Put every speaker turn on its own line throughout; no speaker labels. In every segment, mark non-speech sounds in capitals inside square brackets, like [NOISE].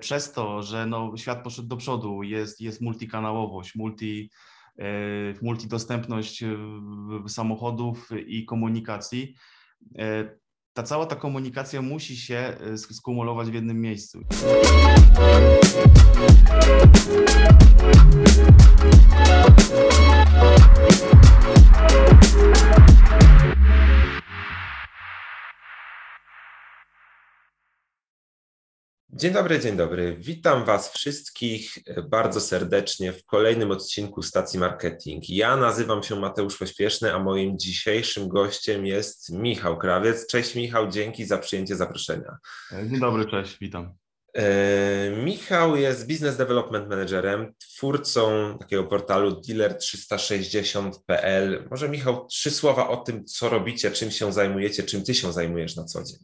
Przez to, że no, świat poszedł do przodu, jest, jest multikanałowość, multi, multidostępność samochodów i komunikacji, ta cała ta komunikacja musi się skumulować w jednym miejscu.
Dzień dobry, dzień dobry. Witam Was wszystkich bardzo serdecznie w kolejnym odcinku Stacji Marketing. Ja nazywam się Mateusz Pośpieszny, a moim dzisiejszym gościem jest Michał Krawiec. Cześć Michał, dzięki za przyjęcie zaproszenia.
Dzień dobry, cześć, witam.
E, Michał jest Business Development Managerem, twórcą takiego portalu dealer360.pl. Może Michał, trzy słowa o tym, co robicie, czym się zajmujecie, czym ty się zajmujesz na co dzień.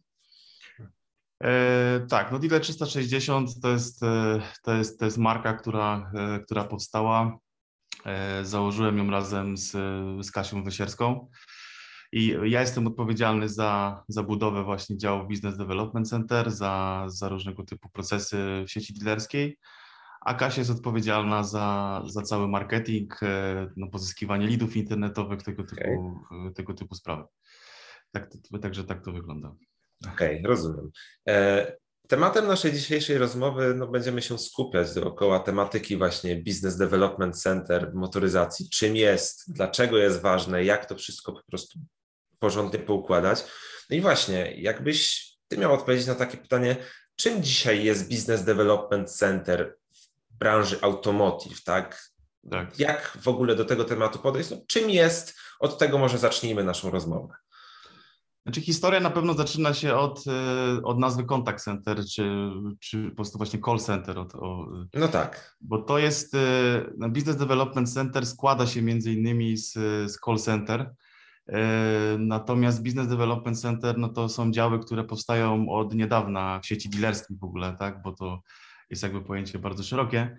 E, tak, no Dealer 360 to jest, e, to jest, to jest marka, która, e, która powstała. Założyłem ją razem z, z Kasią Wysierską i ja jestem odpowiedzialny za, za budowę właśnie działu Business Development Center, za, za różnego typu procesy w sieci dealerskiej, a Kasia jest odpowiedzialna za, za cały marketing, no, pozyskiwanie lidów internetowych, tego typu, okay. tego typu sprawy. Tak, także tak to wygląda.
Okej, okay, rozumiem. E, tematem naszej dzisiejszej rozmowy no, będziemy się skupiać dookoła tematyki właśnie Business Development Center, motoryzacji. Czym jest, dlaczego jest ważne, jak to wszystko po prostu porządnie poukładać. No i właśnie, jakbyś ty miał odpowiedzieć na takie pytanie, czym dzisiaj jest Business Development Center w branży automotive, tak? tak. Jak w ogóle do tego tematu podejść? No, czym jest? Od tego może zacznijmy naszą rozmowę.
Znaczy historia na pewno zaczyna się od, e, od nazwy contact center, czy, czy po prostu właśnie call center. Od, o,
no tak.
Bo to jest, e, no, Business Development Center składa się między innymi z, z call center, e, natomiast Business Development Center no to są działy, które powstają od niedawna w sieci dealerskiej w ogóle, tak, bo to jest jakby pojęcie bardzo szerokie.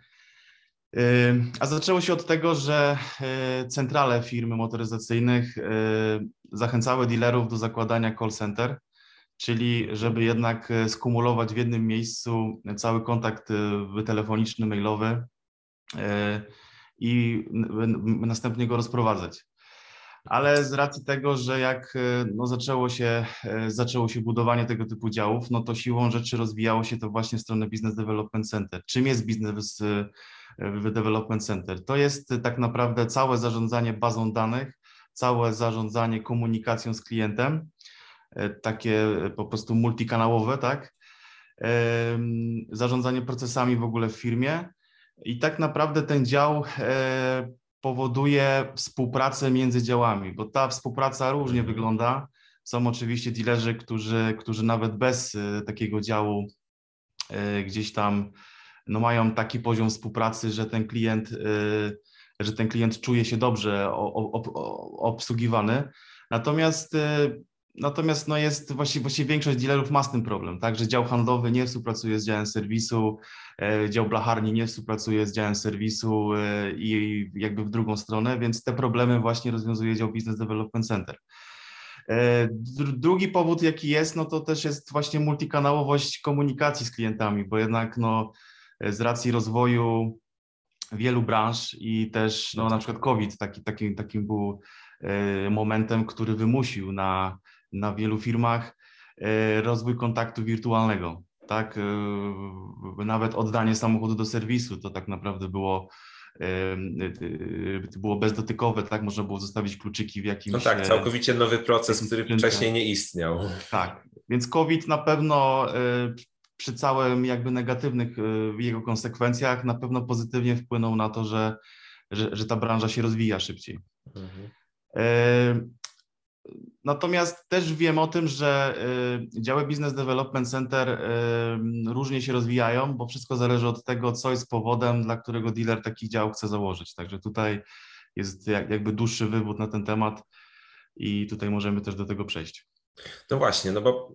A zaczęło się od tego, że centrale firmy motoryzacyjnych zachęcały dealerów do zakładania call center, czyli żeby jednak e, skumulować w jednym miejscu cały kontakt telefoniczny, mailowy i następnie go rozprowadzać. Ale z racji tego, że jak no, zaczęło, się, zaczęło się budowanie tego typu działów, no to siłą rzeczy rozwijało się to właśnie w stronę Business Development Center. Czym jest Business Development Center? To jest tak naprawdę całe zarządzanie bazą danych, całe zarządzanie komunikacją z klientem, e, takie po prostu multikanałowe, tak? Zarządzanie procesami w ogóle w firmie. I tak naprawdę ten dział e, powoduje współpracę między działami, bo ta współpraca różnie wygląda. Są oczywiście dealerzy, którzy, którzy nawet bez e, takiego działu gdzieś tam no mają taki poziom współpracy, że ten klient że ten klient czuje się dobrze obsługiwany. Natomiast y, Natomiast no jest właściwie, właściwie większość dealerów ma z tym problem, tak, że dział handlowy nie współpracuje z działem serwisu, e, dział blacharni nie współpracuje z działem serwisu i jakby w drugą stronę, więc te problemy właśnie rozwiązuje dział Business Development Center. Drugi powód, jaki jest, no to też jest właśnie multikanałowość komunikacji z klientami, bo jednak no, z racji rozwoju wielu branż i też no, na przykład COVID taki, taki, takim był e, momentem, który wymusił na, na wielu firmach e, rozwój kontaktu wirtualnego. Tak, e, nawet oddanie samochodu do serwisu to tak naprawdę było było bezdotykowe, tak, można było zostawić kluczyki w jakimś...
No tak, całkowicie nowy proces, który wcześniej nie istniał.
Tak, więc COVID na pewno przy całym jakby negatywnych y, jego konsekwencjach na pewno pozytywnie wpłynął na to, że, że, że ta branża się rozwija szybciej. Mhm. E, natomiast też wiem o tym, że y, działy Business Development Center y, różnie się rozwijają, bo wszystko zależy od tego, co jest powodem, dla którego dealer taki dział chce założyć. Także tutaj jest jakby dłuższy wywód na ten temat i tutaj możemy też do tego przejść.
No właśnie, no bo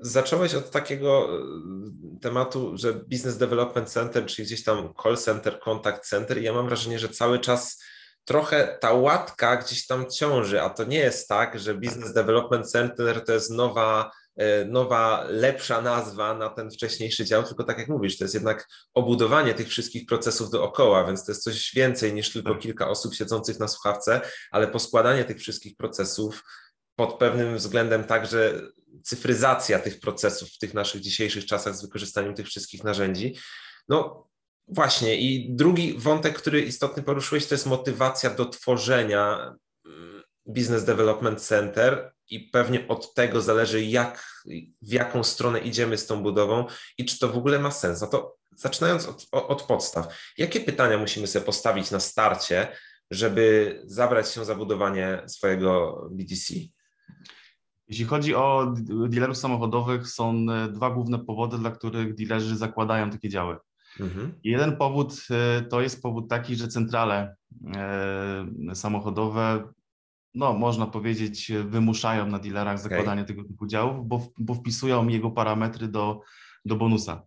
Zacząłeś od takiego e, tematu, że Business Development Center, czyli gdzieś tam call center, contact center i ja mam wrażenie, że cały czas trochę ta łatka gdzieś tam ciąży, a to nie jest tak, że Business Development Center to jest nowa e, nowa, lepsza nazwa na ten wcześniejszy dział, tylko tak jak mówisz, to jest jednak obudowanie tych wszystkich procesów dookoła, więc to jest coś więcej niż tylko tak. kilka osób siedzących na słuchawce, ale poskładanie tych wszystkich procesów pod pewnym względem także cyfryzacja tych procesów w tych naszych dzisiejszych czasach z wykorzystaniem tych wszystkich narzędzi. No właśnie, i drugi wątek, który istotny poruszyłeś, to jest motywacja do tworzenia mm, Business Development Center i pewnie od tego zależy, jak, w jaką stronę idziemy z tą budową i czy to w ogóle ma sens. No to zaczynając od, od podstaw, jakie pytania musimy sobie postawić na starcie, żeby zabrać się za budowanie swojego BDC?
Jeśli chodzi o dealerów samochodowych, są e, dwa główne powody, dla których dealerzy zakładają takie działy. Mhm. Jeden powód e, to jest powód taki, że centrale e, samochodowe, no można powiedzieć, wymuszają na dealerach zakładanie okay. tego typu działów, bo, bo wpisują jego parametry do, do bonusa.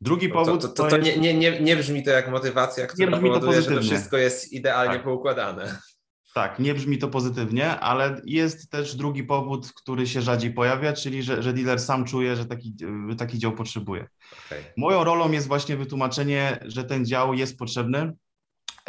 Drugi powód.
To, to, to, to jest... nie, nie, nie brzmi to jak motywacja, która powoduje, że to wszystko jest idealnie tak. poukładane.
Tak, nie brzmi to pozytywnie, ale jest też drugi powód, który się rzadziej pojawia, czyli że, że dealer sam czuje, że taki, taki dział potrzebuje. Okay. Moją rolą jest właśnie wytłumaczenie, że ten dział jest potrzebny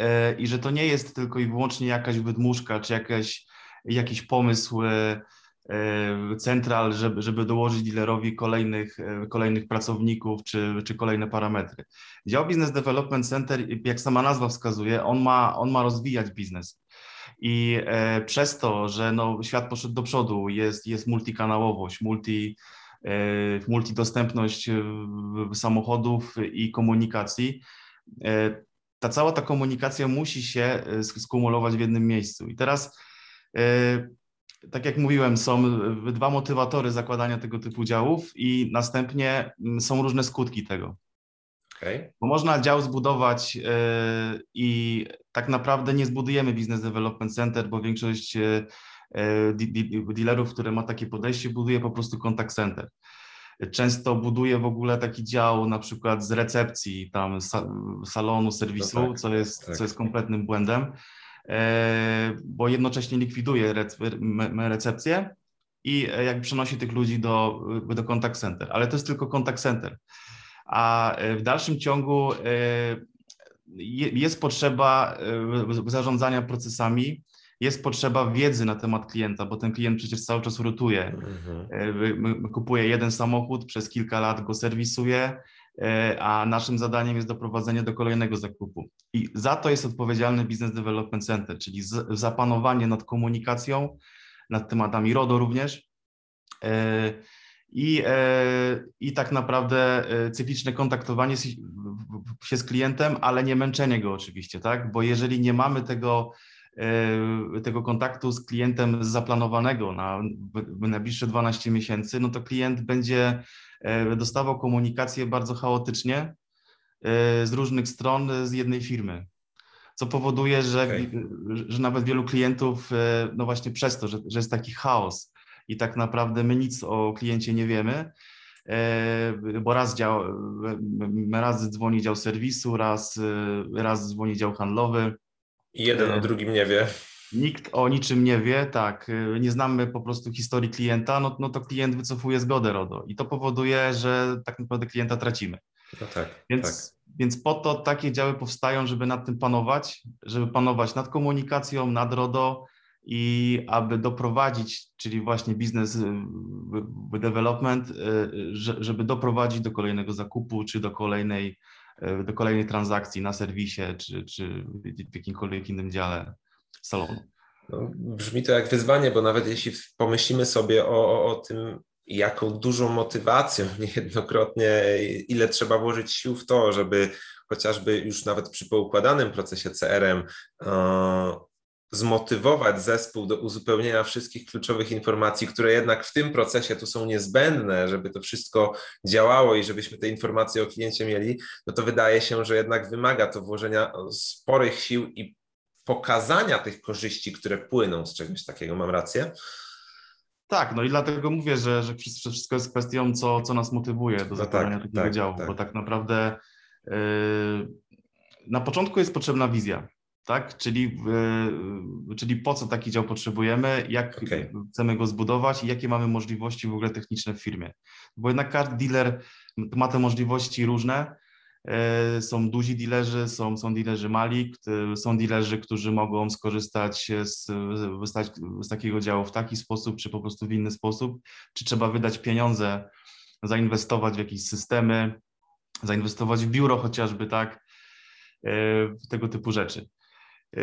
yy, i że to nie jest tylko i wyłącznie jakaś wydmuszka czy jakaś, jakiś pomysł yy, central, żeby, żeby dołożyć dealerowi kolejnych, yy, kolejnych pracowników czy, czy kolejne parametry. Dział Business Development Center, jak sama nazwa wskazuje, on ma, on ma rozwijać biznes. I e, przez to, że no, świat poszedł do przodu, jest, jest multikanałowość, multi, e, multidostępność e, samochodów i komunikacji, ta cała ta komunikacja musi się skumulować w jednym miejscu. I teraz, tak jak mówiłem, są dwa motywatory zakładania tego typu działów i następnie są różne skutki tego. Okay. Bo można dział zbudować yy, i tak naprawdę nie zbudujemy Business Development Center, bo większość yy, dealerów, które ma takie podejście, buduje po prostu contact center. Często buduje w ogóle taki dział na przykład z recepcji, tam salonu, serwisu, no tak, co, jest, tak. co jest kompletnym błędem, bo jednocześnie likwiduje recepcję i jak przenosi tych ludzi do, do contact center, ale to jest tylko contact center a e, w dalszym ciągu e, jest potrzeba e, zarządzania procesami, jest potrzeba wiedzy na temat klienta, bo ten klient przecież cały czas rotuje. Mhm. Kupuje jeden samochód, przez kilka lat go serwisuje, a naszym zadaniem jest doprowadzenie do kolejnego zakupu. I za to jest odpowiedzialny Business Development Center, czyli zapanowanie nad komunikacją, nad tematami RODO również i, e, i tak naprawdę e, cykliczne kontaktowanie się z klientem, ale nie męczenie go oczywiście, tak? Bo jeżeli nie mamy tego, e, tego kontaktu z klientem zaplanowanego na najbliższe 12 miesięcy, no to klient będzie dostawał komunikację bardzo chaotycznie z różnych stron z jednej firmy. Co powoduje, że, okay. że nawet wielu klientów, no właśnie przez to, że, że jest taki chaos, i tak naprawdę my nic o kliencie nie wiemy, e, bo raz, dział, raz dzwoni dział serwisu, raz, e, raz dzwoni dział handlowy.
I jeden o e, drugim nie wie.
Nikt o niczym nie wie, tak, nie znamy po prostu historii klienta, no, no to klient wycofuje zgodę RODO i to powoduje, że tak naprawdę klienta tracimy.
No tak,
więc,
tak.
więc po to takie działy powstają, żeby nad tym panować, żeby panować nad komunikacją, nad RODO, i aby doprowadzić, czyli właśnie biznes y, development, y, żeby doprowadzić do kolejnego zakupu, czy do kolejnej, y, do kolejnej transakcji na serwisie, czy, czy w jakimkolwiek innym dziale salonu.
No, brzmi to jak wyzwanie, bo nawet jeśli pomyślimy sobie o, o, o tym, jaką dużą motywacją [LAUGHS] niejednokrotnie, ile trzeba włożyć sił w to, żeby chociażby już nawet przy poukładanym procesie CRM zmotywować zespół do uzupełnienia wszystkich kluczowych informacji, które jednak w tym procesie tu są niezbędne, żeby to wszystko działało i żebyśmy te informacje o kliencie mieli, no to wydaje się, że jednak wymaga to włożenia sporych sił i pokazania tych korzyści, które płyną z czegoś takiego. Mam rację?
Tak, no i dlatego mówię, że, że wszystko jest kwestią, co, co nas motywuje do no zakładania tak, takiego tak, działu, tak. bo tak naprawdę yy, na początku jest potrzebna wizja tak? Czyli, czyli po co taki dział potrzebujemy, jak okay. chcemy go zbudować i jakie mamy możliwości w ogóle techniczne w firmie. Bo jednak każdy dealer ma te możliwości różne. E, są duzi dealerzy, są, są dealerzy mali, są dealerzy, którzy mogą skorzystać z, z, z takiego działu w taki sposób, czy po prostu w inny sposób, czy trzeba wydać pieniądze, zainwestować w jakieś systemy, zainwestować w biuro chociażby, tak, e, tego typu rzeczy. E,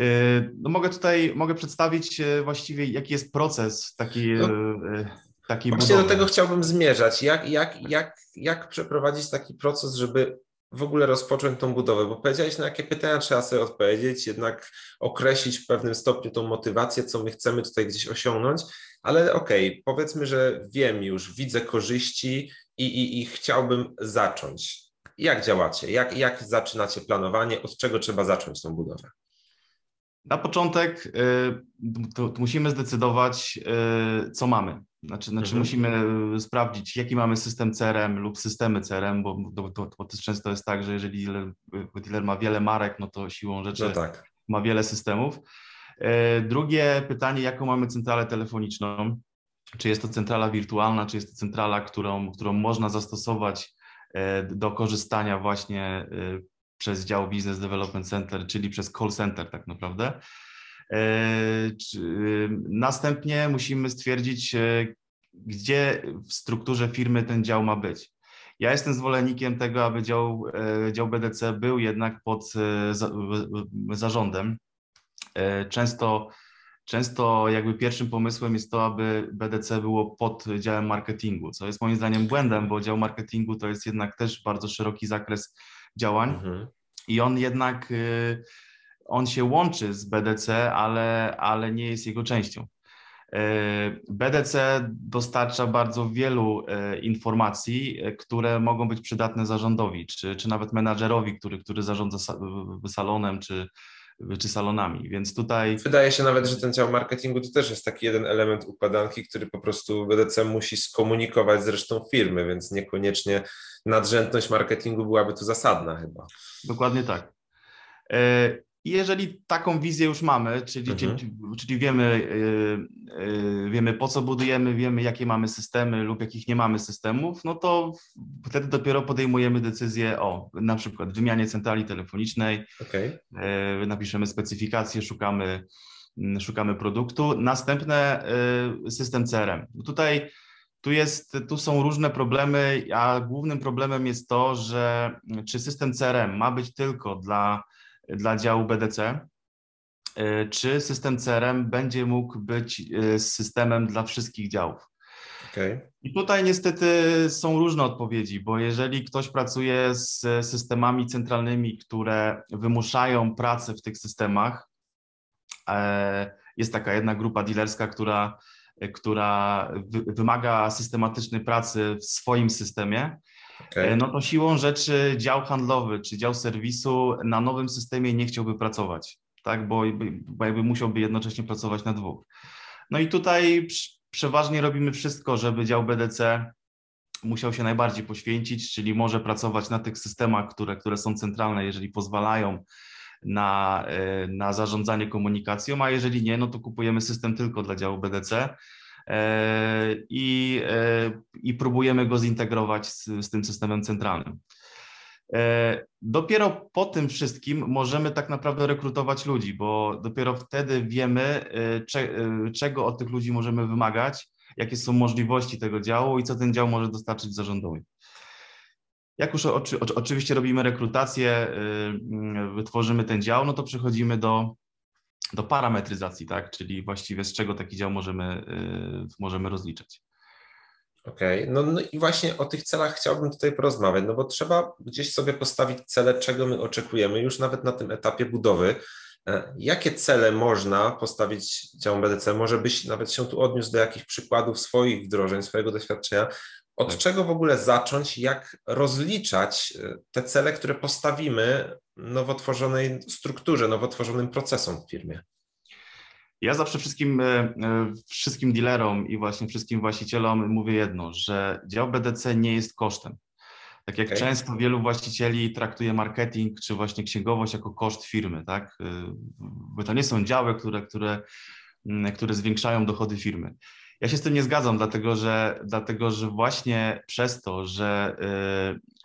no mogę tutaj, mogę przedstawić właściwie, jaki jest proces takiej, no, takiej
Właśnie budowy. do tego chciałbym zmierzać. Jak, jak, jak, jak przeprowadzić taki proces, żeby w ogóle rozpocząć tą budowę? Bo powiedziałeś, na jakie pytania trzeba sobie odpowiedzieć, jednak określić w pewnym stopniu tą motywację, co my chcemy tutaj gdzieś osiągnąć, ale okej, okay, powiedzmy, że wiem już, widzę korzyści i, i, i chciałbym zacząć. Jak działacie? Jak, jak zaczynacie planowanie? Od czego trzeba zacząć tą budowę?
Na początek y, to, to musimy zdecydować, y, co mamy. Znaczy, znaczy mhm. musimy sprawdzić, jaki mamy system CRM lub systemy CRM, bo to, to, to też często jest tak, że jeżeli dealer, dealer, ma wiele marek, no to siłą rzeczy no tak. ma wiele systemów. Y, drugie pytanie, jaką mamy centralę telefoniczną? Czy jest to centrala wirtualna, czy jest to centrala, którą, którą można zastosować do korzystania właśnie przez dział Business Development Center, czyli przez call center tak naprawdę. E, następnie musimy stwierdzić, e, gdzie w strukturze firmy ten dział ma być. Ja jestem zwolennikiem tego, aby dział, e, dział BDC był jednak pod zarządem. Często, często jakby pierwszym pomysłem jest to, aby BDC było pod działem marketingu, co jest moim zdaniem błędem, bo dział marketingu to jest jednak też bardzo szeroki zakres działań mhm. i on jednak y, on się łączy z BDC, ale, ale nie jest jego częścią. Y, BDC dostarcza bardzo wielu y, informacji, które mogą być przydatne zarządowi, czy, czy nawet menadżerowi, który, który zarządza salonem, czy, czy salonami, więc tutaj...
Wydaje się nawet, że ten dział marketingu to też jest taki jeden element układanki, który po prostu BDC musi skomunikować z resztą firmy, więc niekoniecznie nadrzędność marketingu byłaby tu zasadna chyba.
Dokładnie tak. Jeżeli taką wizję już mamy, czyli, mhm. czyli, czyli wiemy, e, e, wiemy po co budujemy, wiemy jakie mamy systemy lub jakich nie mamy systemów, no to wtedy dopiero podejmujemy decyzję o na przykład wymianie centrali telefonicznej, okay. napiszemy specyfikację, szukamy, szukamy produktu. Następne system CRM. Tutaj tu, jest, tu są różne problemy, a głównym problemem jest to, że czy system CRM ma być tylko dla, dla działu BDC, y, czy system CRM będzie mógł być y, systemem dla wszystkich działów. Okay. I tutaj niestety są różne odpowiedzi, bo jeżeli ktoś pracuje z systemami centralnymi, które wymuszają pracę w tych systemach, e, jest taka jedna grupa dealerska, która która wymaga systematycznej pracy w swoim systemie, okay. no to siłą rzeczy dział handlowy czy dział serwisu na nowym systemie nie chciałby pracować, tak, bo, bo jakby musiałby jednocześnie pracować na dwóch. No i tutaj przeważnie robimy wszystko, żeby dział BDC musiał się najbardziej poświęcić, czyli może pracować na tych systemach, które, które są centralne, jeżeli pozwalają na, e, na zarządzanie komunikacją, a jeżeli nie, no to kupujemy system tylko dla działu BDC e, i, e, i próbujemy go zintegrować z, z tym systemem centralnym. Dopiero po tym wszystkim możemy tak naprawdę rekrutować ludzi, bo dopiero wtedy wiemy, cze, czego od tych ludzi możemy wymagać, jakie są możliwości tego działu i co ten dział może dostarczyć zarządowi. Jak już oczy, oczywiście robimy rekrutację, y, y, tworzymy ten dział, no to przechodzimy do, do parametryzacji, tak? czyli właściwie z czego taki dział możemy, y, możemy rozliczać.
Okej, okay. no, no, i właśnie o tych celach chciałbym tutaj porozmawiać, no bo trzeba gdzieś sobie postawić cele, czego my oczekujemy już nawet na tym etapie budowy. E, jakie cele można postawić działom BDC? Może byś nawet się tu odniósł do jakichś przykładów swoich wdrożeń, swojego doświadczenia, od tak. czego w ogóle zacząć, jak rozliczać e, te cele, które postawimy nowo tworzonej strukturze, nowo tworzonym procesom w firmie?
Ja zawsze wszystkim, e, e, wszystkim dealerom i właśnie wszystkim właścicielom mówię jedno, że dział BDC nie jest kosztem. Tak jak okay. często wielu właścicieli traktuje marketing czy właśnie księgowość jako koszt firmy, tak? tak? Bo to nie są działy, które, które, mm, które zwiększają dochody firmy. Ja się z tym nie zgadzam, dlatego że, dlatego, że właśnie przez to, że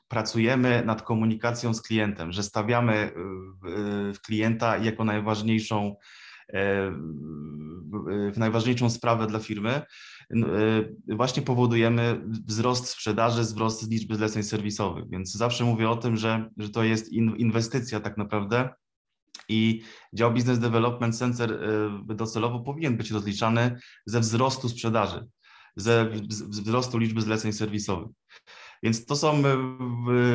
pracujemy nad komunikacją z klientem, że stawiamy y, w klienta jako najważniejszą, y, najważniejszą sprawę dla firmy, właśnie powodujemy wzrost sprzedaży, wzrost liczby zleceń serwisowych. Więc zawsze mówię o tym, że, że to jest inwestycja tak naprawdę i dział Business Development Center y, docelowo powinien być rozliczany ze wzrostu sprzedaży, ze wzrostu liczby zleceń serwisowych. Więc to są,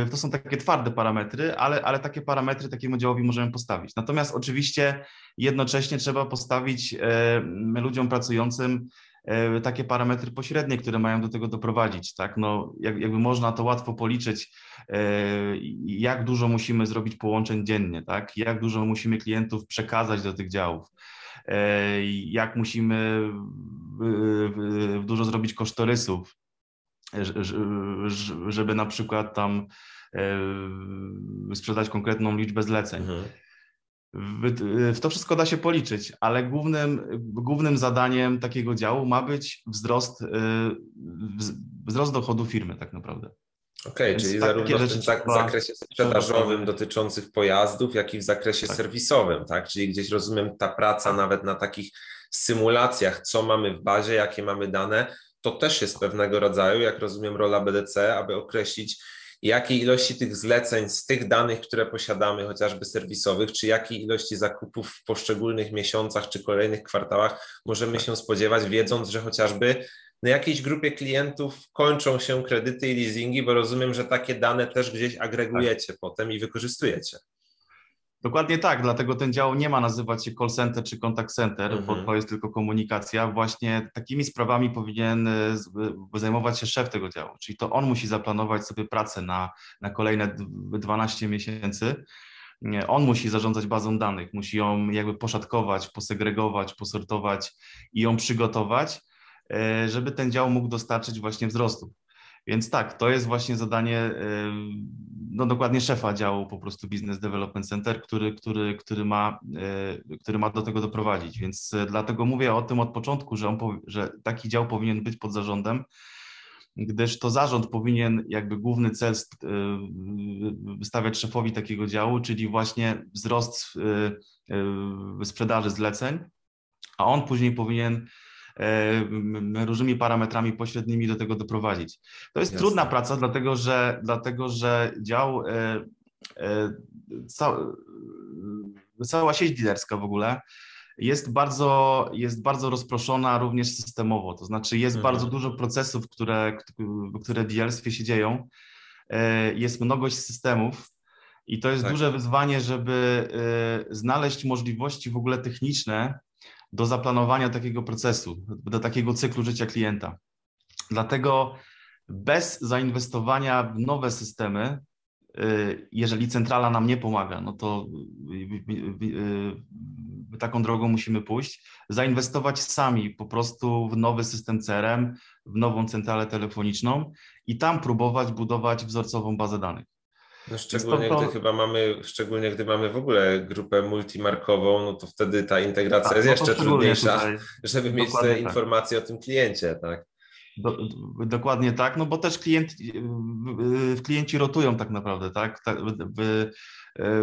y, to są takie twarde parametry, ale, ale takie parametry takiemu działowi możemy postawić. Natomiast oczywiście jednocześnie trzeba postawić y, ludziom pracującym E, takie parametry pośrednie, które mają do tego doprowadzić. Tak? No, jak, jakby można to łatwo policzyć, e, jak dużo musimy zrobić połączeń dziennie, tak? jak dużo musimy klientów przekazać do tych działów, e, jak musimy dużo zrobić kosztorysów, żeby na przykład tam sprzedać konkretną liczbę zleceń. Mhm. W to wszystko da się policzyć, ale głównym, głównym zadaniem takiego działu ma być wzrost, y, wzrost dochodu firmy tak naprawdę.
Okej, okay, czyli zarówno w tym zakresie sprzedażowym dotyczących pojazdów, jak i w zakresie tak. serwisowym, tak? Czyli gdzieś rozumiem ta praca tak. nawet na takich symulacjach, co mamy w bazie, jakie mamy dane, to też jest pewnego rodzaju, jak rozumiem, rola BDC, aby określić, jakiej ilości tych zleceń z tych danych, które posiadamy, chociażby serwisowych, czy jakiej ilości zakupów w poszczególnych miesiącach czy kolejnych kwartałach możemy się spodziewać, wiedząc, że chociażby na jakiejś grupie klientów kończą się kredyty i leasingi, bo rozumiem, że takie dane też gdzieś agregujecie tak. potem i wykorzystujecie.
Dokładnie tak, dlatego ten dział nie ma nazywać się call center czy contact center, mhm. bo to jest tylko komunikacja. Właśnie takimi sprawami powinien e, zajmować się szef tego działu, czyli to on musi zaplanować sobie pracę na, na kolejne 12 miesięcy. On musi zarządzać bazą danych, musi ją jakby poszatkować, posegregować, posortować i ją przygotować, e, żeby ten dział mógł dostarczyć właśnie wzrostu. Więc tak, to jest właśnie zadanie no dokładnie szefa działu po prostu Business Development Center, który, który, który, ma, e, który ma do tego doprowadzić. Więc e, dlatego mówię o tym od początku, że, on, że taki dział powinien być pod zarządem, gdyż to zarząd powinien jakby główny cel e, wystawiać szefowi takiego działu, czyli właśnie wzrost sprzedaży zleceń, a on później powinien różnymi parametrami pośrednimi do tego doprowadzić. To jest Jasne. trudna praca, dlatego że, dlatego, że dział, e, e, cała sieć dealerska w ogóle jest bardzo, jest bardzo rozproszona również systemowo, to znaczy jest mhm. bardzo dużo procesów, które, które w dealerstwie się dzieją, jest mnogość systemów, i to jest tak. duże wyzwanie, żeby znaleźć możliwości w ogóle techniczne, do zaplanowania takiego procesu, do takiego cyklu życia klienta. Dlatego bez zainwestowania w nowe systemy, y, jeżeli centrala nam nie pomaga, no to y, y, taką drogą musimy pójść, zainwestować sami po prostu w nowy system CRM, w nową centralę telefoniczną i tam próbować budować wzorcową bazę danych.
No szczególnie to, gdy chyba mamy, szczególnie gdy mamy w ogóle grupę multimarkową, no to wtedy ta integracja tak, jest no jeszcze trudniejsza, tutaj. żeby mieć te tak. informacje o tym kliencie, tak?
Do, dokładnie tak, no bo też klient, klienci rotują tak naprawdę, tak?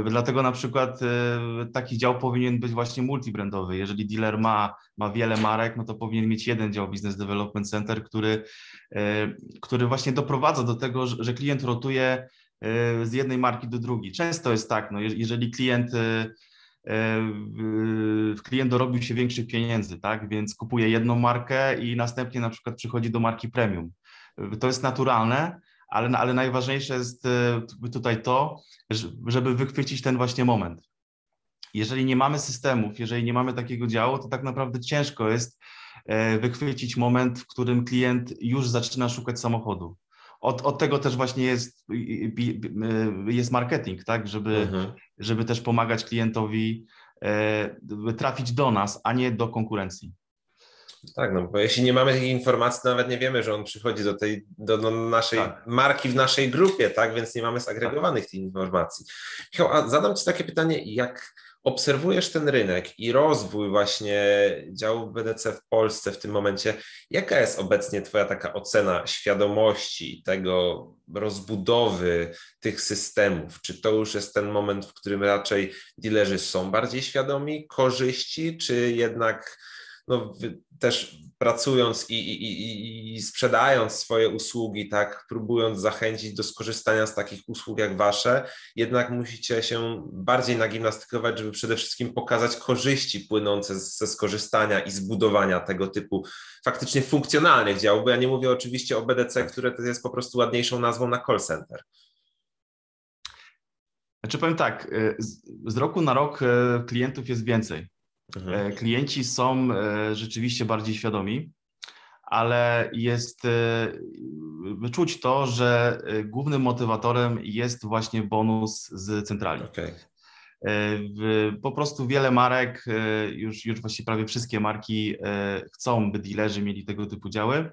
Dlatego na przykład e, taki dział powinien być właśnie multibrandowy. Jeżeli dealer ma, ma wiele marek, no to powinien mieć jeden dział Business Development Center, który, e, który właśnie doprowadza do tego, że klient rotuje z jednej marki do drugiej. Często jest tak, no, jeżeli klient, y, y, klient dorobił się większych pieniędzy, tak, więc kupuje jedną markę i następnie na przykład przychodzi do marki premium. To jest naturalne, ale, ale najważniejsze jest tutaj to, żeby wychwycić ten właśnie moment. Jeżeli nie mamy systemów, jeżeli nie mamy takiego działu, to tak naprawdę ciężko jest wychwycić moment, w którym klient już zaczyna szukać samochodu od, od tego też właśnie jest, jest marketing, tak, żeby, mhm. żeby też pomagać klientowi e, trafić do nas, a nie do konkurencji.
Tak, no bo jeśli nie mamy tej informacji, nawet nie wiemy, że on przychodzi do tej, do, do naszej tak. marki w naszej grupie, tak, więc nie mamy zagregowanych tak. tych informacji. Michał, a zadam Ci takie pytanie, jak obserwujesz ten rynek i rozwój właśnie działu BDC w Polsce w tym momencie, jaka jest obecnie Twoja taka ocena świadomości tego rozbudowy tych systemów? Czy to już jest ten moment, w którym raczej dealerzy są bardziej świadomi korzyści, czy jednak no, też pracując i, i, i, sprzedając swoje usługi, tak, próbując zachęcić do skorzystania z takich usług jak wasze, jednak musicie się bardziej nagimnastykować, żeby przede wszystkim pokazać korzyści płynące ze skorzystania i zbudowania tego typu faktycznie funkcjonalnych działów, bo ja nie mówię oczywiście o BDC, które to jest po prostu ładniejszą nazwą na call center.
Znaczy powiem tak, y, z roku na rok y, klientów jest więcej. Mhm. E, klienci są e, rzeczywiście bardziej świadomi, ale jest e, czuć to, że głównym motywatorem jest właśnie bonus z centrali. Okay. Po prostu wiele marek, już, już właściwie prawie wszystkie marki chcą, by dealerzy mieli tego typu działy.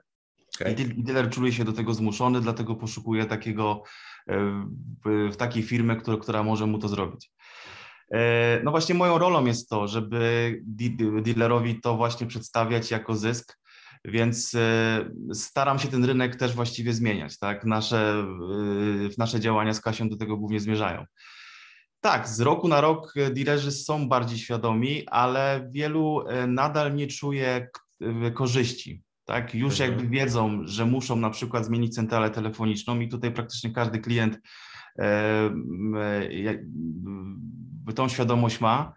Okay. I dealer czuje się do tego zmuszony, dlatego poszukuje takiego, w, w takiej firmy, która, która może mu to zrobić. E, no właśnie moją rolą jest to, żeby dealerowi to właśnie przedstawiać jako zysk, więc e, staram się ten rynek też właściwie zmieniać, tak? Nasze, e, nasze działania z Kasią do tego głównie zmierzają. Tak, z roku na rok dealerzy są bardziej świadomi, ale wielu nadal nie czuje korzyści. Tak, już mhm. jakby wiedzą, że muszą na przykład zmienić centralę telefoniczną i tutaj praktycznie każdy klient tą świadomość ma,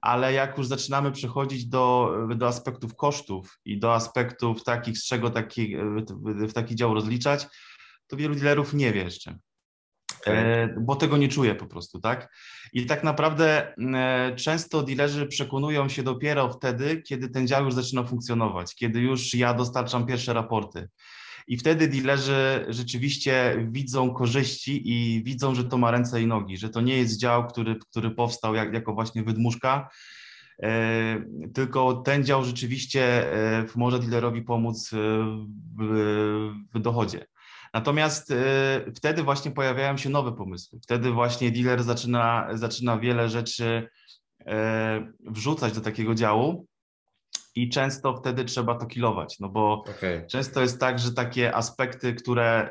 ale jak już zaczynamy przechodzić do, do aspektów kosztów i do aspektów takich, z czego taki, w taki dział rozliczać, to wielu dealerów nie wie jeszcze. Okay. E, bo tego nie czuje po prostu, tak? I tak naprawdę e, często dealerzy przekonują się dopiero wtedy, kiedy ten dział już zaczyna funkcjonować, kiedy już ja dostarczam pierwsze raporty. I wtedy dealerzy rzeczywiście widzą korzyści i widzą, że to ma ręce i nogi, że to nie jest dział, który, który powstał jak, jako właśnie wydmuszka, e, tylko ten dział rzeczywiście e, może dealerowi pomóc w, w dochodzie. Natomiast e, wtedy właśnie pojawiają się nowe pomysły. Wtedy właśnie dealer zaczyna, zaczyna wiele rzeczy wrzucać do takiego działu, i często wtedy trzeba to kilować, no bo okay. często jest tak, że takie aspekty, które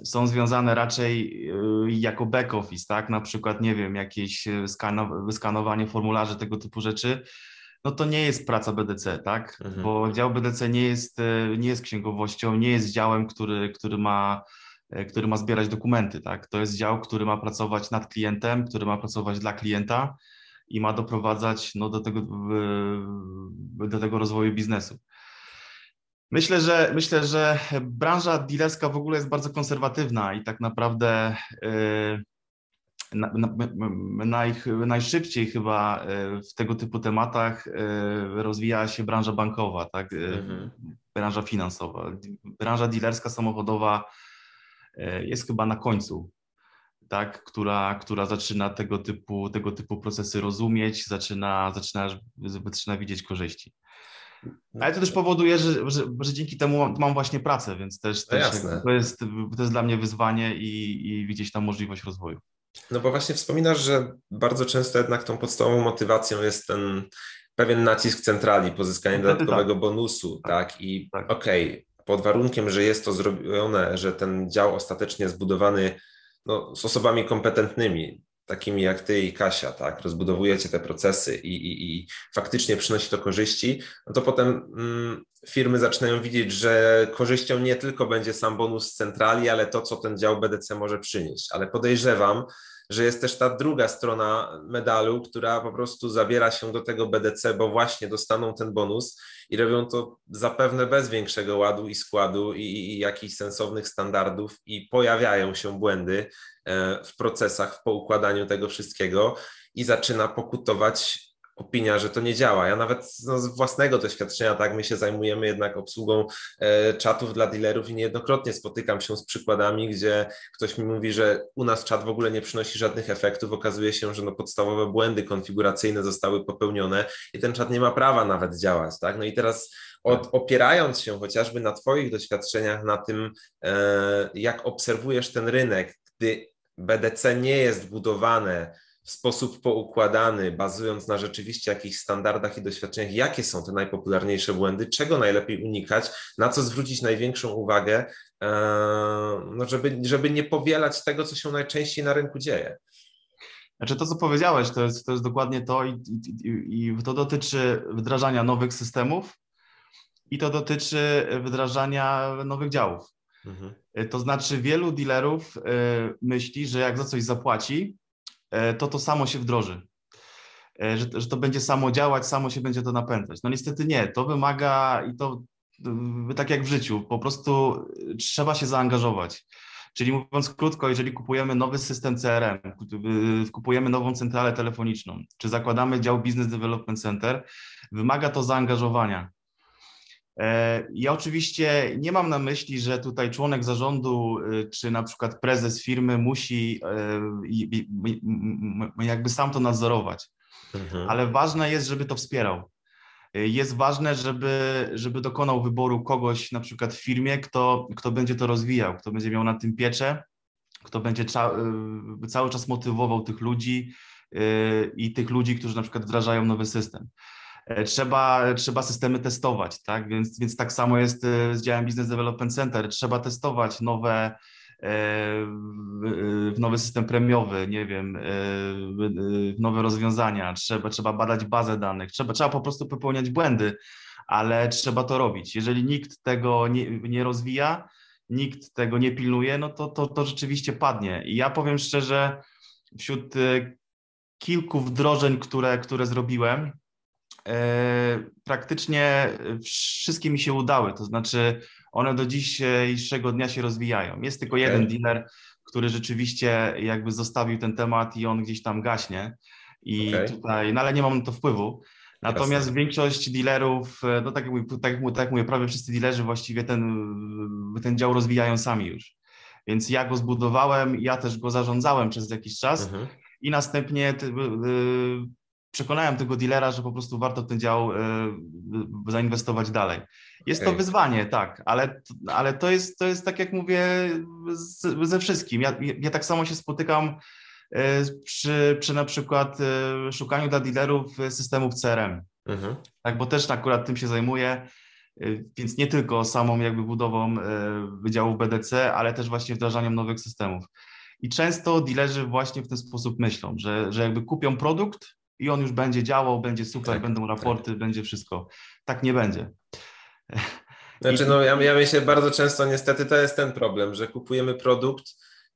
y, są związane raczej y, jako back office, tak, na przykład, nie wiem, jakieś wyskanowanie formularzy, tego typu rzeczy, no to nie jest praca BDC, tak, mhm. bo dział BDC nie jest, y, nie jest księgowością, nie jest działem, który, który ma który ma zbierać dokumenty, tak? To jest dział, który ma pracować nad klientem, który ma pracować dla klienta, i ma doprowadzać no, do, tego, do tego rozwoju biznesu. Myślę, że myślę, że branża dealerska w ogóle jest bardzo konserwatywna i tak naprawdę y, na, na, naj, najszybciej chyba y, w tego typu tematach y, rozwija się branża bankowa, tak? Mhm. branża finansowa. Branża dealerska, samochodowa jest chyba na końcu tak, która, która zaczyna tego typu, tego typu procesy rozumieć, zaczyna, zaczyna, zaczyna widzieć korzyści. Ale to też powoduje, że, że, że dzięki temu mam właśnie pracę, więc też, no też to, jest, to jest dla mnie wyzwanie i, i widzieć tam możliwość rozwoju.
No bo właśnie wspominasz, że bardzo często jednak tą podstawową motywacją jest ten pewien nacisk centrali, pozyskanie Wtedy dodatkowego tak. bonusu, tak? tak? I tak. okej, okay, pod warunkiem, że jest to zrobione, że ten dział ostatecznie zbudowany no, z osobami kompetentnymi, takimi jak ty i Kasia, tak, rozbudowujecie te procesy i, i, i faktycznie przynosi to korzyści, no to potem mm, firmy zaczynają widzieć, że korzyścią nie tylko będzie sam bonus z centrali, ale to, co ten dział BDC może przynieść. Ale podejrzewam, że jest też ta druga strona medalu, która po prostu zabiera się do tego BDC, bo właśnie dostaną ten bonus i robią to zapewne bez większego ładu i składu i, i jakichś sensownych standardów i pojawiają się błędy e, w procesach, w poukładaniu tego wszystkiego i zaczyna pokutować opinia, że to nie działa. Ja nawet no, z własnego doświadczenia, tak, my się zajmujemy jednak obsługą e, czatów dla dealerów i niejednokrotnie spotykam się z przykładami, gdzie ktoś mi mówi, że u nas czat w ogóle nie przynosi żadnych efektów. Okazuje się, że no, podstawowe błędy konfiguracyjne zostały popełnione i ten czat nie ma prawa nawet działać. Tak? No i teraz od, opierając się chociażby na Twoich doświadczeniach, na tym, e, jak obserwujesz ten rynek, gdy BDC nie jest budowane w sposób poukładany, bazując na rzeczywiście jakichś standardach i doświadczeniach, jakie są te najpopularniejsze błędy, czego najlepiej unikać, na co zwrócić największą uwagę, e, no żeby, żeby nie powielać tego, co się najczęściej na rynku dzieje.
Znaczy to, co powiedziałeś, to jest, to jest dokładnie to i, i, i to dotyczy wdrażania nowych systemów i to dotyczy wdrażania nowych działów. Mhm. To znaczy wielu dealerów e, myśli, że jak za coś zapłaci, to to samo się wdroży. E, że, że to będzie samo działać, samo się będzie to napędzać. No niestety nie, to wymaga i to tak jak w życiu, po prostu trzeba się zaangażować. Czyli mówiąc krótko, jeżeli kupujemy nowy system CRM, kupujemy nową centralę telefoniczną, czy zakładamy dział Business Development Center, wymaga to zaangażowania. E, ja oczywiście nie mam na myśli, że tutaj członek zarządu, e, czy na przykład prezes firmy musi e, jakby sam to nadzorować, mhm. ale ważne jest, żeby to wspierał. Jest ważne, żeby, żeby dokonał wyboru kogoś na przykład w firmie, kto, kto będzie to rozwijał, kto będzie miał na tym pieczę, kto będzie cały czas motywował tych ludzi i tych ludzi, którzy na przykład wdrażają nowy system. E, trzeba, trzeba systemy testować, tak? Więc, więc tak samo jest e, z działem Business Development Center. Trzeba testować nowe, e, nowy system premiowy, nie wiem, nowe rozwiązania, trzeba, trzeba badać bazę danych, trzeba, trzeba po prostu popełniać błędy, ale trzeba to robić. Jeżeli nikt tego nie, nie rozwija, nikt tego nie pilnuje, no to, to, to rzeczywiście padnie. I ja powiem szczerze, wśród kilku wdrożeń, które, które zrobiłem, praktycznie wszystkie mi się udały, to znaczy one do dzisiejszego dnia się rozwijają. Jest tylko okay. jeden dealer, który rzeczywiście jakby zostawił ten temat i on gdzieś tam gaśnie i okay. tutaj, no ale nie mam na to wpływu. Natomiast Jasne. większość dealerów, e, no tak jak, mówię, tak, tak jak mówię, prawie wszyscy dealerzy właściwie ten, ten dział rozwijają sami już. Więc ja go zbudowałem, ja też go zarządzałem przez jakiś czas mhm. i następnie przekonałem tego dealera, że po prostu warto ten dział y, y, zainwestować dalej. Jest okay. to wyzwanie, tak, ale, ale to, jest, to jest tak jak mówię z, ze wszystkim. Ja, ja tak samo się spotykam y, przy, przy na przykład szukaniu dla dealerów systemów CRM. Mhm. Tak, bo też akurat tym się zajmuję, więc nie tylko samą jakby budową wydziałów BDC, ale też właśnie wdrażaniem nowych systemów. I często dealerzy właśnie w ten sposób myślą, że, że jakby kupią produkt, i on już będzie działał, będzie super, tak, będą raporty, tak. będzie wszystko. Tak nie będzie. [LAUGHS]
Znaczy, no ja, ja myślę bardzo często, niestety to jest ten problem, że kupujemy produkt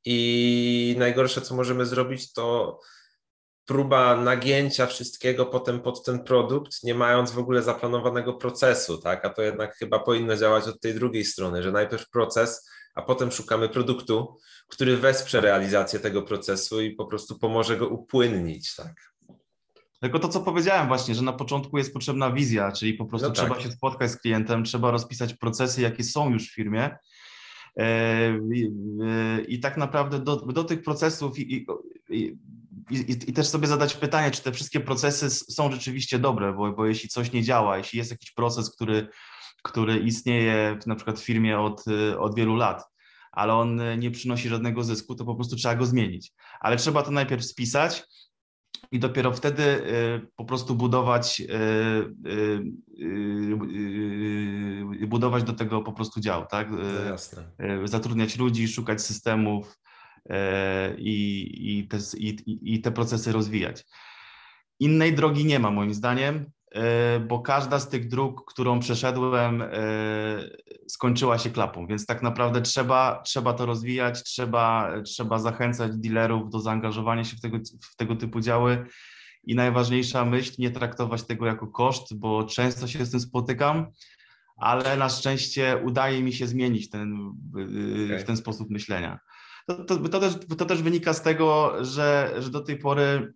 i najgorsze, co możemy zrobić, to próba nagięcia wszystkiego potem pod ten produkt, nie mając w ogóle zaplanowanego procesu, tak? A to jednak chyba powinno działać od tej drugiej strony, że najpierw proces, a potem szukamy produktu, który wesprze realizację tego procesu i po prostu pomoże go upłynnić, tak?
Tylko to, co powiedziałem właśnie, że na początku jest potrzebna wizja, czyli po prostu no tak. trzeba się spotkać z klientem, trzeba rozpisać procesy, jakie są już w firmie. E, I, i tak naprawdę do, do tych procesów i, i, i, też sobie zadać pytanie, czy te wszystkie procesy są rzeczywiście dobre, bo, bo jeśli coś nie działa, jeśli jest jakiś proces, który, który istnieje na przykład w firmie od, od wielu lat, ale on nie przynosi żadnego zysku, to po prostu trzeba go zmienić. Ale trzeba to najpierw spisać, i dopiero wtedy y, po prostu budować, y, y, budować do tego po prostu dział, tak? No Zatrudniać ludzi, szukać systemów i, i, te, i, i te procesy rozwijać. Innej drogi nie ma moim zdaniem. E, bo każda z tych dróg, którą przeszedłem, e, skończyła się klapą, więc tak naprawdę trzeba, trzeba to rozwijać, trzeba, trzeba zachęcać dealerów do zaangażowania się w tego, w tego typu działy i najważniejsza myśl, nie traktować tego jako koszt, bo często się z tym spotykam, ale na szczęście udaje mi się zmienić ten, okay. w ten sposób myślenia. To, to, to, też, to też wynika z tego, że, że do tej pory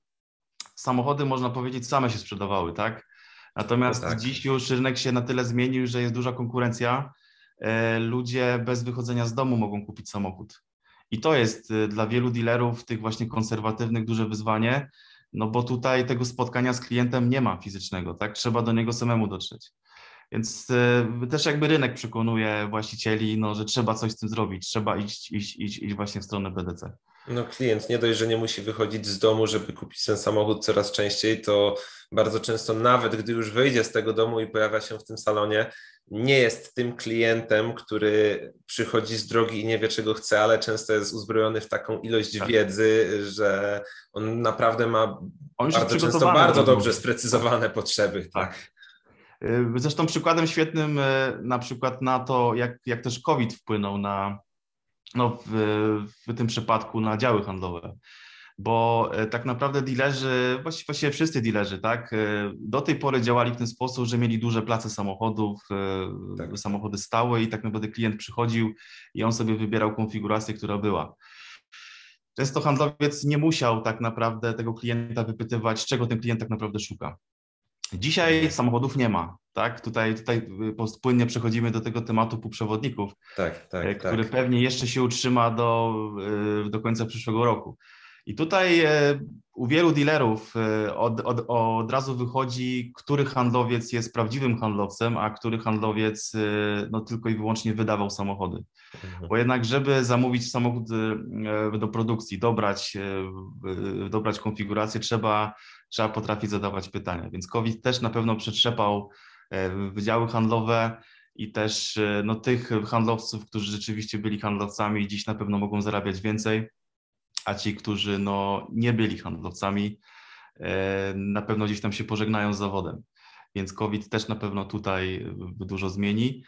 samochody, można powiedzieć, same się sprzedawały, tak? Natomiast tak. dziś już rynek się na tyle zmienił, że jest duża konkurencja. E, ludzie bez wychodzenia z domu mogą kupić samochód. I to jest e, dla wielu dealerów, tych właśnie konserwatywnych, duże wyzwanie, no bo tutaj tego spotkania z klientem nie ma fizycznego, tak? Trzeba do niego samemu dotrzeć. Więc y, też jakby rynek przekonuje właścicieli, no, że trzeba coś z tym zrobić, trzeba iść, iść, iść, iść właśnie w stronę BDC.
No klient nie dość, że nie musi wychodzić z domu, żeby kupić ten samochód coraz częściej, to bardzo często nawet gdy już wyjdzie z tego domu i pojawia się w tym salonie, nie jest tym klientem, który przychodzi z drogi i nie wie czego chce, ale często jest uzbrojony w taką ilość tak. wiedzy, że on naprawdę ma on bardzo często bardzo dobrze sprecyzowane potrzeby. tak. tak.
Y, zresztą przykładem świetnym y, na przykład na to, jak, jak też COVID wpłynął na, no w, w tym przypadku na działy handlowe. Bo y, tak naprawdę dealerzy, właściwie wszyscy dealerzy, tak, do tej pory działali w ten sposób, że mieli duże place samochodów, tak. samochody stałe i tak naprawdę klient przychodził i on sobie wybierał konfigurację, która była. Często handlowiec nie musiał tak naprawdę tego klienta wypytywać, czego ten klient tak naprawdę szuka. Dzisiaj samochodów nie ma, tak? Tutaj, tutaj płynnie przechodzimy do tego tematu półprzewodników, tak, tak, e, który tak. pewnie jeszcze się utrzyma do, e, do końca przyszłego roku. I tutaj e, u wielu dealerów od, od, od razu wychodzi, który handlowiec jest prawdziwym handlowcem, a który handlowiec no, tylko i wyłącznie wydawał samochody. Mhm. Bo jednak, żeby zamówić samochód do produkcji, dobrać, dobrać konfigurację, trzeba trzeba potrafić zadawać pytania. Więc COVID też na pewno przetrzepał e, wydziały handlowe i też e, no, tych handlowców, którzy rzeczywiście byli handlowcami, dziś na pewno mogą zarabiać więcej, a ci, którzy no, nie byli handlowcami, e, na pewno gdzieś tam się pożegnają z zawodem. Więc COVID też na pewno tutaj dużo zmieni.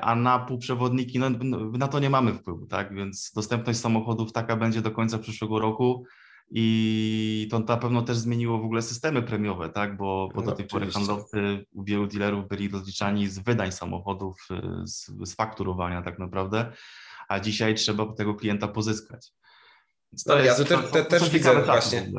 A na półprzewodniki, no, na to nie mamy wpływu, tak? Więc dostępność samochodów taka będzie do końca przyszłego roku. I to na pewno też zmieniło w ogóle systemy premiowe, tak? Bo, bo do tej pory handlowcy u wielu dealerów byli rozliczani z wydań samochodów, z, z fakturowania tak naprawdę, a dzisiaj trzeba tego klienta pozyskać.
No, ja te, te, też widzę właśnie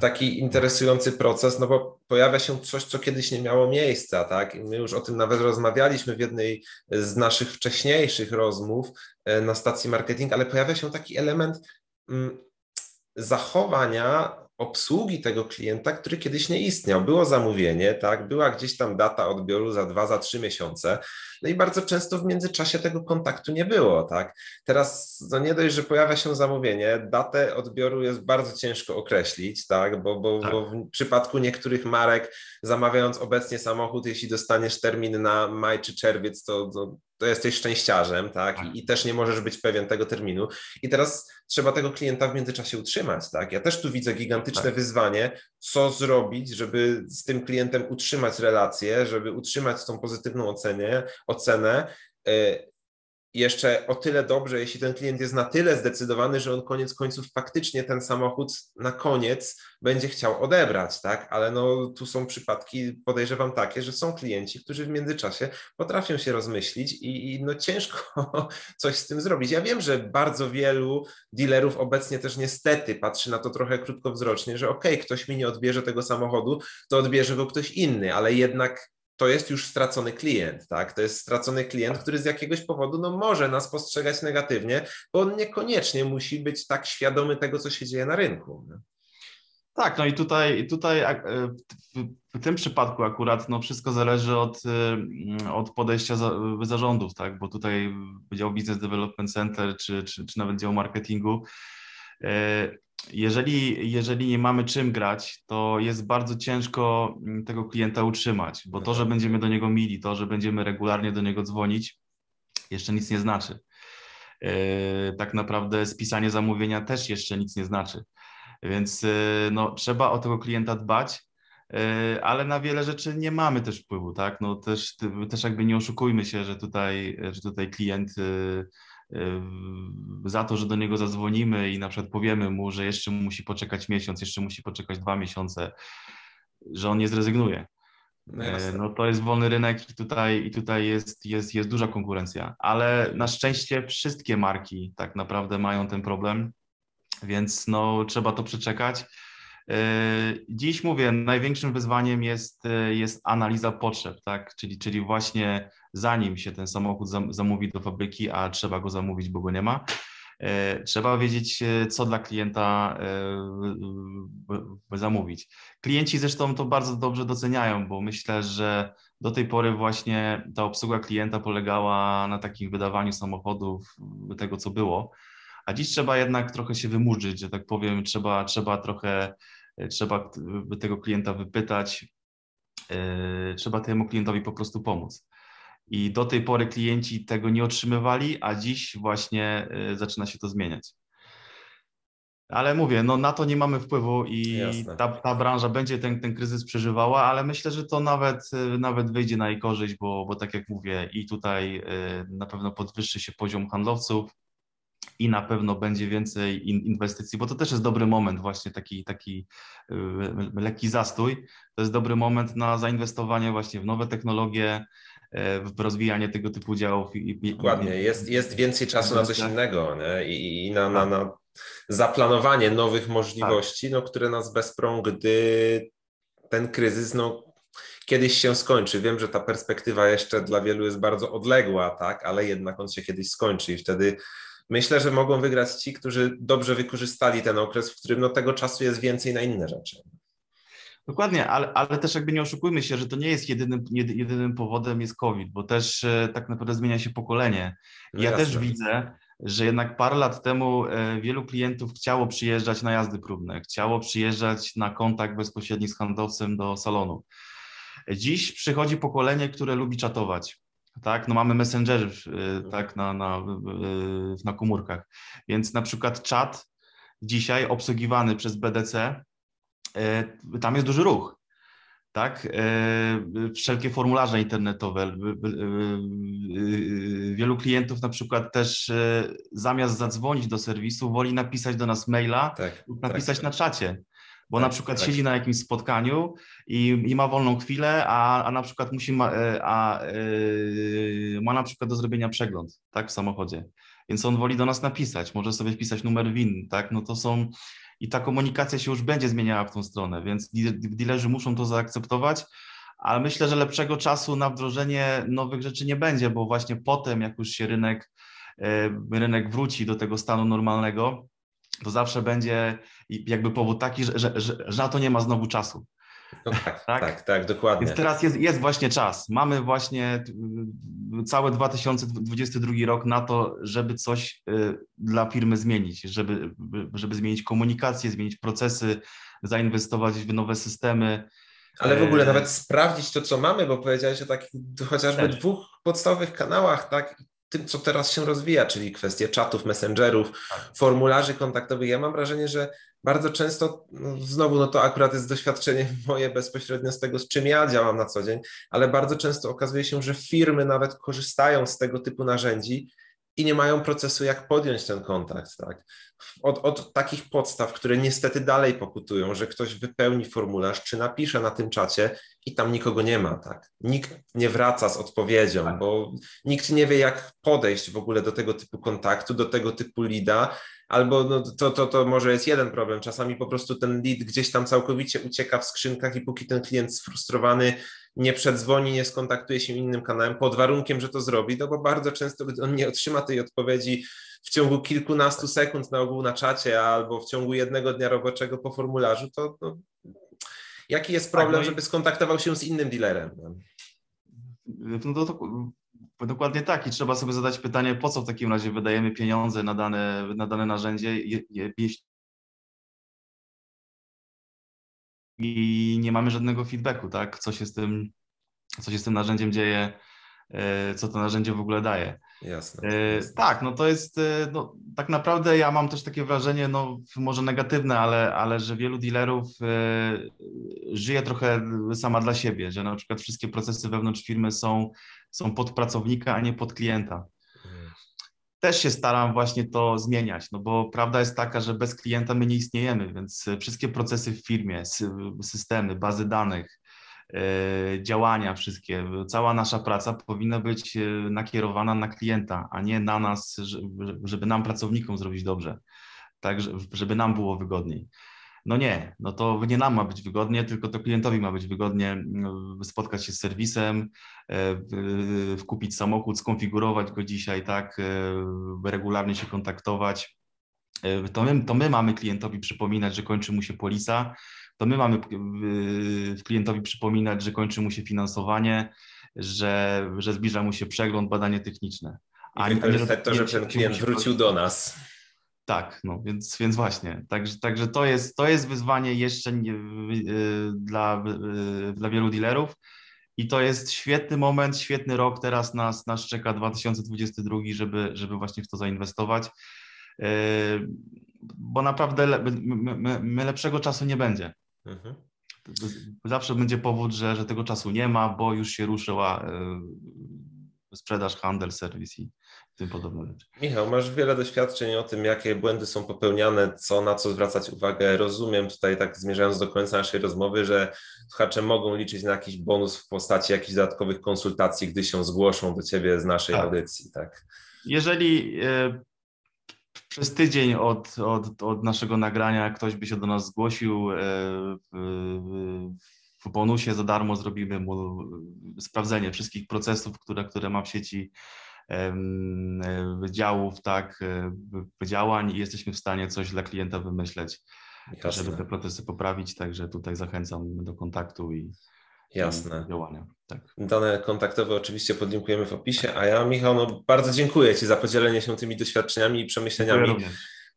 taki interesujący proces, no bo pojawia się coś, co kiedyś nie miało miejsca, tak? I my już o tym nawet rozmawialiśmy w jednej z naszych wcześniejszych rozmów e, na stacji marketing, ale pojawia się taki element mm, zachowania obsługi tego klienta, który kiedyś nie istniał. Było zamówienie, tak, była gdzieś tam data odbioru za dwa, za trzy miesiące, no i bardzo często w międzyczasie tego kontaktu nie było, tak. Teraz no nie dość, że pojawia się zamówienie, datę odbioru jest bardzo ciężko określić, tak, bo, bo, tak. bo w przypadku niektórych marek zamawiając obecnie samochód, jeśli dostaniesz termin na maj czy czerwiec, to, to to jesteś szczęściarzem, tak? I, I, też nie możesz być pewien tego terminu. I teraz trzeba tego klienta w międzyczasie utrzymać, tak? Ja też tu widzę gigantyczne tak. wyzwanie, co zrobić, żeby z tym klientem utrzymać relację, żeby utrzymać tą pozytywną ocenie, ocenę. Y, jeszcze o tyle dobrze, jeśli ten klient jest na tyle zdecydowany, że on koniec końców faktycznie ten samochód na koniec będzie chciał odebrać, tak? Ale no tu są przypadki, podejrzewam takie, że są klienci, którzy w międzyczasie potrafią się rozmyślić i, i no ciężko [LAUGHS] coś z tym zrobić. Ja wiem, że bardzo wielu dealerów obecnie też niestety patrzy na to trochę krótkowzrocznie, że okej, okay, ktoś mi nie odbierze tego samochodu, to odbierze go ktoś inny, ale jednak to jest już stracony klient, tak? To jest stracony klient, który z jakiegoś powodu no, może nas postrzegać negatywnie, bo on niekoniecznie musi być tak świadomy tego, co się dzieje na rynku.
Tak, no i tutaj, tutaj e, w tym przypadku akurat no wszystko zależy od, e, od podejścia za, zarządów, tak? bo tutaj dział Business Development Center czy, czy, czy nawet dział marketingu e, jeżeli, jeżeli nie mamy czym grać, to jest bardzo ciężko mm, tego klienta utrzymać, bo to, że będziemy do niego mili, to, że będziemy regularnie do niego dzwonić, jeszcze nic nie znaczy. E, tak naprawdę spisanie zamówienia też jeszcze nic nie znaczy. Więc e, no, trzeba o tego klienta dbać, e, ale na wiele rzeczy nie mamy też wpływu, tak? No też, też jakby nie oszukujmy się, że tutaj, że tutaj klient za to, że do niego zadzwonimy i na przykład powiemy mu, że jeszcze musi poczekać miesiąc, jeszcze musi poczekać dwa miesiące, że on nie zrezygnuje. No, e, no to jest wolny rynek i tutaj, i tutaj jest, jest, jest duża konkurencja, ale na szczęście wszystkie marki tak naprawdę mają ten problem, więc no trzeba to przeczekać. Dziś mówię, największym wyzwaniem jest, jest analiza potrzeb, tak? czyli, czyli właśnie zanim się ten samochód zamówi do fabryki, a trzeba go zamówić, bo go nie ma, E, trzeba wiedzieć, e, co dla klienta e, zamówić. Klienci zresztą to bardzo dobrze doceniają, bo myślę, że do tej pory właśnie ta obsługa klienta polegała na takim wydawaniu samochodów, tego co było, a dziś trzeba jednak trochę się wymurzyć, że tak powiem, trzeba, trzeba trochę, trzeba tego klienta wypytać, trzeba temu klientowi po prostu pomóc. I do tej pory klienci tego nie otrzymywali, a dziś właśnie y, zaczyna się to zmieniać. Ale mówię, no na to nie mamy wpływu i ta, ta branża będzie ten, ten kryzys przeżywała, ale myślę, że to nawet, y, nawet wyjdzie na jej korzyść, bo, bo tak jak mówię, i tutaj y, na pewno podwyższy się poziom handlowców i na pewno będzie więcej inwestycji, bo to też jest dobry moment, właśnie taki, taki lekki zastój. To jest dobry moment na zainwestowanie właśnie w nowe technologie, w rozwijanie tego typu działów.
Dokładnie, jest, jest więcej czasu na coś innego nie? i, i na, na, na zaplanowanie nowych możliwości, no, które nas wesprą, gdy ten kryzys no, kiedyś się skończy. Wiem, że ta perspektywa jeszcze dla wielu jest bardzo odległa, tak, ale jednak on się kiedyś skończy i wtedy myślę, że mogą wygrać ci, którzy dobrze wykorzystali ten okres, w którym no, tego czasu jest więcej na inne rzeczy.
Dokładnie, ale, ale też jakby nie oszukujmy się, że to nie jest jedynym, jedynym powodem jest COVID, bo też e, tak naprawdę zmienia się pokolenie. No ja jasne. też widzę, że jednak parę lat temu e, wielu klientów chciało przyjeżdżać na jazdy próbne, chciało przyjeżdżać na kontakt bezpośredni z handlowcem do salonu. Dziś przychodzi pokolenie, które lubi czatować. Tak, no mamy messengery e, tak, na, na, na komórkach, więc na przykład czat dzisiaj obsługiwany przez BDC tam jest duży ruch. Tak? E, wszelkie formularze internetowe. E, wielu klientów na przykład też zamiast zadzwonić do serwisu, woli napisać do nas maila tak, lub napisać tak. na czacie bo tak, na przykład tak. siedzi na jakimś spotkaniu i, i ma wolną chwilę, a, a na przykład musi ma, a, ma na przykład do zrobienia przegląd tak, w samochodzie. Więc on woli do nas napisać, może sobie wpisać numer WIN, tak? No to są i ta komunikacja się już będzie zmieniała w tą stronę, więc dealerzy muszą to zaakceptować, ale myślę, że lepszego czasu na wdrożenie nowych rzeczy nie będzie, bo właśnie potem, jak już się rynek, e, rynek wróci do tego stanu normalnego, to zawsze będzie jakby powód taki, że, że, że, że na to nie ma znowu czasu.
No tak, tak, tak, tak, dokładnie.
Więc teraz jest, jest właśnie czas. Mamy właśnie cały 2022 rok na to, żeby coś y, dla firmy zmienić, żeby, żeby zmienić komunikację, zmienić procesy, zainwestować w nowe systemy.
Ale w ogóle nawet sprawdzić to, co mamy, bo powiedziałeś o takich chociażby Też. dwóch podstawowych kanałach, tak? Tym, co teraz się rozwija, czyli kwestie czatów, messengerów, tak. formularzy kontaktowych. Ja mam wrażenie, że bardzo często, no znowu, no to akurat jest doświadczenie [LAUGHS] moje bezpośrednio z tego, z czym ja działam na co dzień, ale bardzo często okazuje się, że firmy nawet korzystają z tego typu narzędzi i nie mają procesu, jak podjąć ten kontakt. Tak? Od, od takich podstaw, które niestety dalej pokutują, że ktoś wypełni formularz, czy napisze na tym czacie i tam nikogo nie ma. Tak? Nikt nie wraca z odpowiedzią, tak. bo nikt nie wie, jak podejść w ogóle do tego typu kontaktu, do tego typu lida, albo no, to, to, to może jest jeden problem. Czasami po prostu ten lead gdzieś tam całkowicie ucieka w skrzynkach i póki ten klient sfrustrowany nie przedzwoni, nie skontaktuje się innym kanałem pod warunkiem, że to zrobi, no bo bardzo często gdy on nie otrzyma tej odpowiedzi w ciągu kilkunastu sekund na ogół na czacie albo w ciągu jednego dnia roboczego po formularzu, to no, jaki jest problem, tak, no i... żeby skontaktował się z innym dealerem?
No to, to, dokładnie tak i trzeba sobie zadać pytanie, po co w takim razie wydajemy pieniądze na dane, na dane narzędzie, jeśli i nie mamy żadnego feedbacku, tak? Co się z tym, co się z tym narzędziem dzieje, e, co to narzędzie w ogóle daje.
Jasne.
E, jasne. Tak, no to jest, e, no, tak naprawdę ja mam też takie wrażenie, no może negatywne, ale, ale że wielu dealerów żyje trochę sama dla siebie, że na przykład wszystkie procesy wewnątrz firmy są, są pod pracownika, a nie pod klienta też się staram właśnie to zmieniać, no bo prawda jest taka, że bez klienta my nie istniejemy, więc e, wszystkie procesy w firmie, systemy, bazy danych, e, działania wszystkie, cała nasza praca powinna być e, nakierowana na klienta, a nie na nas, żeby nam pracownikom zrobić dobrze, tak, żeby nam było wygodniej. No nie, no to nie nam ma być wygodnie, tylko to klientowi ma być wygodnie no, spotkać się z serwisem, e, kupić samochód, skonfigurować go dzisiaj, tak, e, regularnie się kontaktować. E, to my, to my mamy klientowi przypominać, że kończy mu się polisa, to my mamy klientowi przypominać, że kończy mu się finansowanie, że, że zbliża mu się przegląd, badanie techniczne.
A I wykorzystać to, że ten klient wrócił do nas.
Tak, no więc, więc właśnie. Także, także to, jest, to jest wyzwanie jeszcze nie, y, dla, y, dla wielu dealerów. I to jest świetny moment, świetny rok. Teraz nas, nas czeka 2022, żeby, żeby właśnie w to zainwestować. Y, bo naprawdę le, my, my, lepszego czasu nie będzie. Mhm. Zawsze będzie powód, że, że tego czasu nie ma, bo już się ruszyła sprzedaż, handel, serwis i, tym podobne rzeczy.
Michał, masz wiele doświadczeń o tym, jakie błędy są popełniane, co na co zwracać uwagę. Rozumiem tutaj, tak zmierzając do końca naszej rozmowy, że słuchacze mogą liczyć na jakiś bonus w postaci jakichś dodatkowych konsultacji, gdy się zgłoszą do Ciebie z naszej tak. audycji. Tak?
Jeżeli e, przez tydzień od, od, od naszego nagrania ktoś by się do nas zgłosił, e, w, w bonusie za darmo zrobimy mu sprawdzenie wszystkich procesów, które, które ma w sieci działów, tak, e, działań i jesteśmy w stanie coś dla klienta wymyśleć, Jasne. żeby te procesy poprawić, także tutaj zachęcam do kontaktu i,
Jasne.
Działania. Tak.
Dane kontaktowe oczywiście podlinkujemy w opisie, a ja Michał, no bardzo dziękuję Ci za podzielenie się tymi doświadczeniami i przemyśleniami.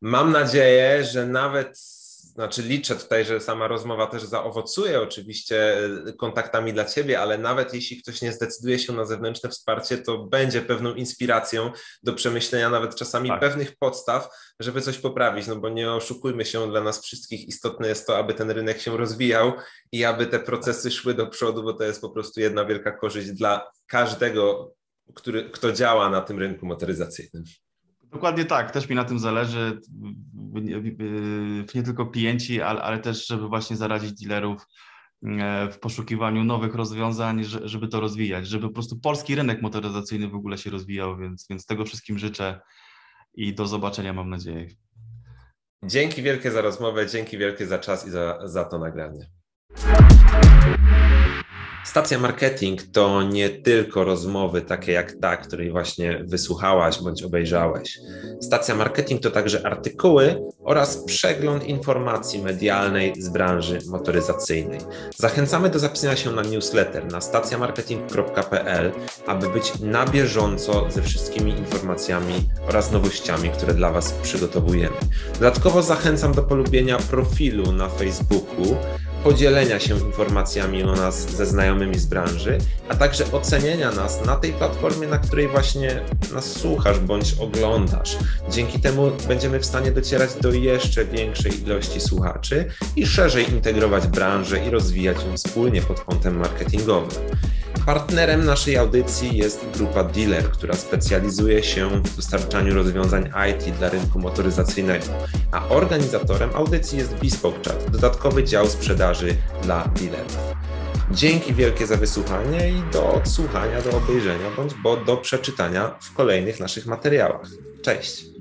Mam nadzieję, że nawet znaczy liczę tutaj, że sama rozmowa też zaowocuje oczywiście e, kontaktami dla Ciebie, ale nawet jeśli ktoś nie zdecyduje się na zewnętrzne wsparcie, to będzie pewną inspiracją do przemyślenia nawet czasami tak. pewnych podstaw, żeby coś poprawić, no bo nie oszukujmy się, dla nas wszystkich istotne jest to, aby ten rynek się rozwijał i aby te procesy szły do przodu, bo to jest po prostu jedna wielka korzyść dla każdego, który, kto działa na tym rynku motoryzacyjnym.
Dokładnie tak, też mi na tym zależy. Nie tylko klienci, ale, też, żeby właśnie zaradzić dealerów e, w poszukiwaniu nowych rozwiązań, żeby to rozwijać, żeby po prostu polski rynek motoryzacyjny w ogóle się rozwijał, więc, więc tego wszystkim życzę i do zobaczenia mam nadzieję.
Dzięki wielkie za rozmowę, dzięki wielkie za czas i za, za to nagranie. Stacja marketing to nie tylko rozmowy takie jak ta, której właśnie wysłuchałaś bądź obejrzałeś. Stacja marketing to także artykuły oraz przegląd informacji medialnej z branży motoryzacyjnej. Zachęcamy do zapisania się na newsletter na stacjamarketing.pl, aby być na bieżąco ze wszystkimi informacjami oraz nowościami, które dla Was przygotowujemy. Dodatkowo zachęcam do polubienia profilu na Facebooku podzielenia się informacjami o nas ze znajomymi z branży, a także ocenienia nas na tej platformie, na której właśnie nas słuchasz bądź oglądasz. Dzięki temu będziemy w stanie docierać do jeszcze większej ilości słuchaczy i szerzej integrować branżę i rozwijać ją wspólnie pod kątem marketingowym. Partnerem naszej audycji jest grupa Dealer, która specjalizuje się w dostarczaniu rozwiązań IT dla rynku motoryzacyjnego, a organizatorem audycji jest Bespoke Chat, dodatkowy dział sprzedaży dla dealerów. Dzięki wielkie za wysłuchanie i do odsłuchania, do obejrzenia bądź bo do przeczytania w kolejnych naszych materiałach. Cześć!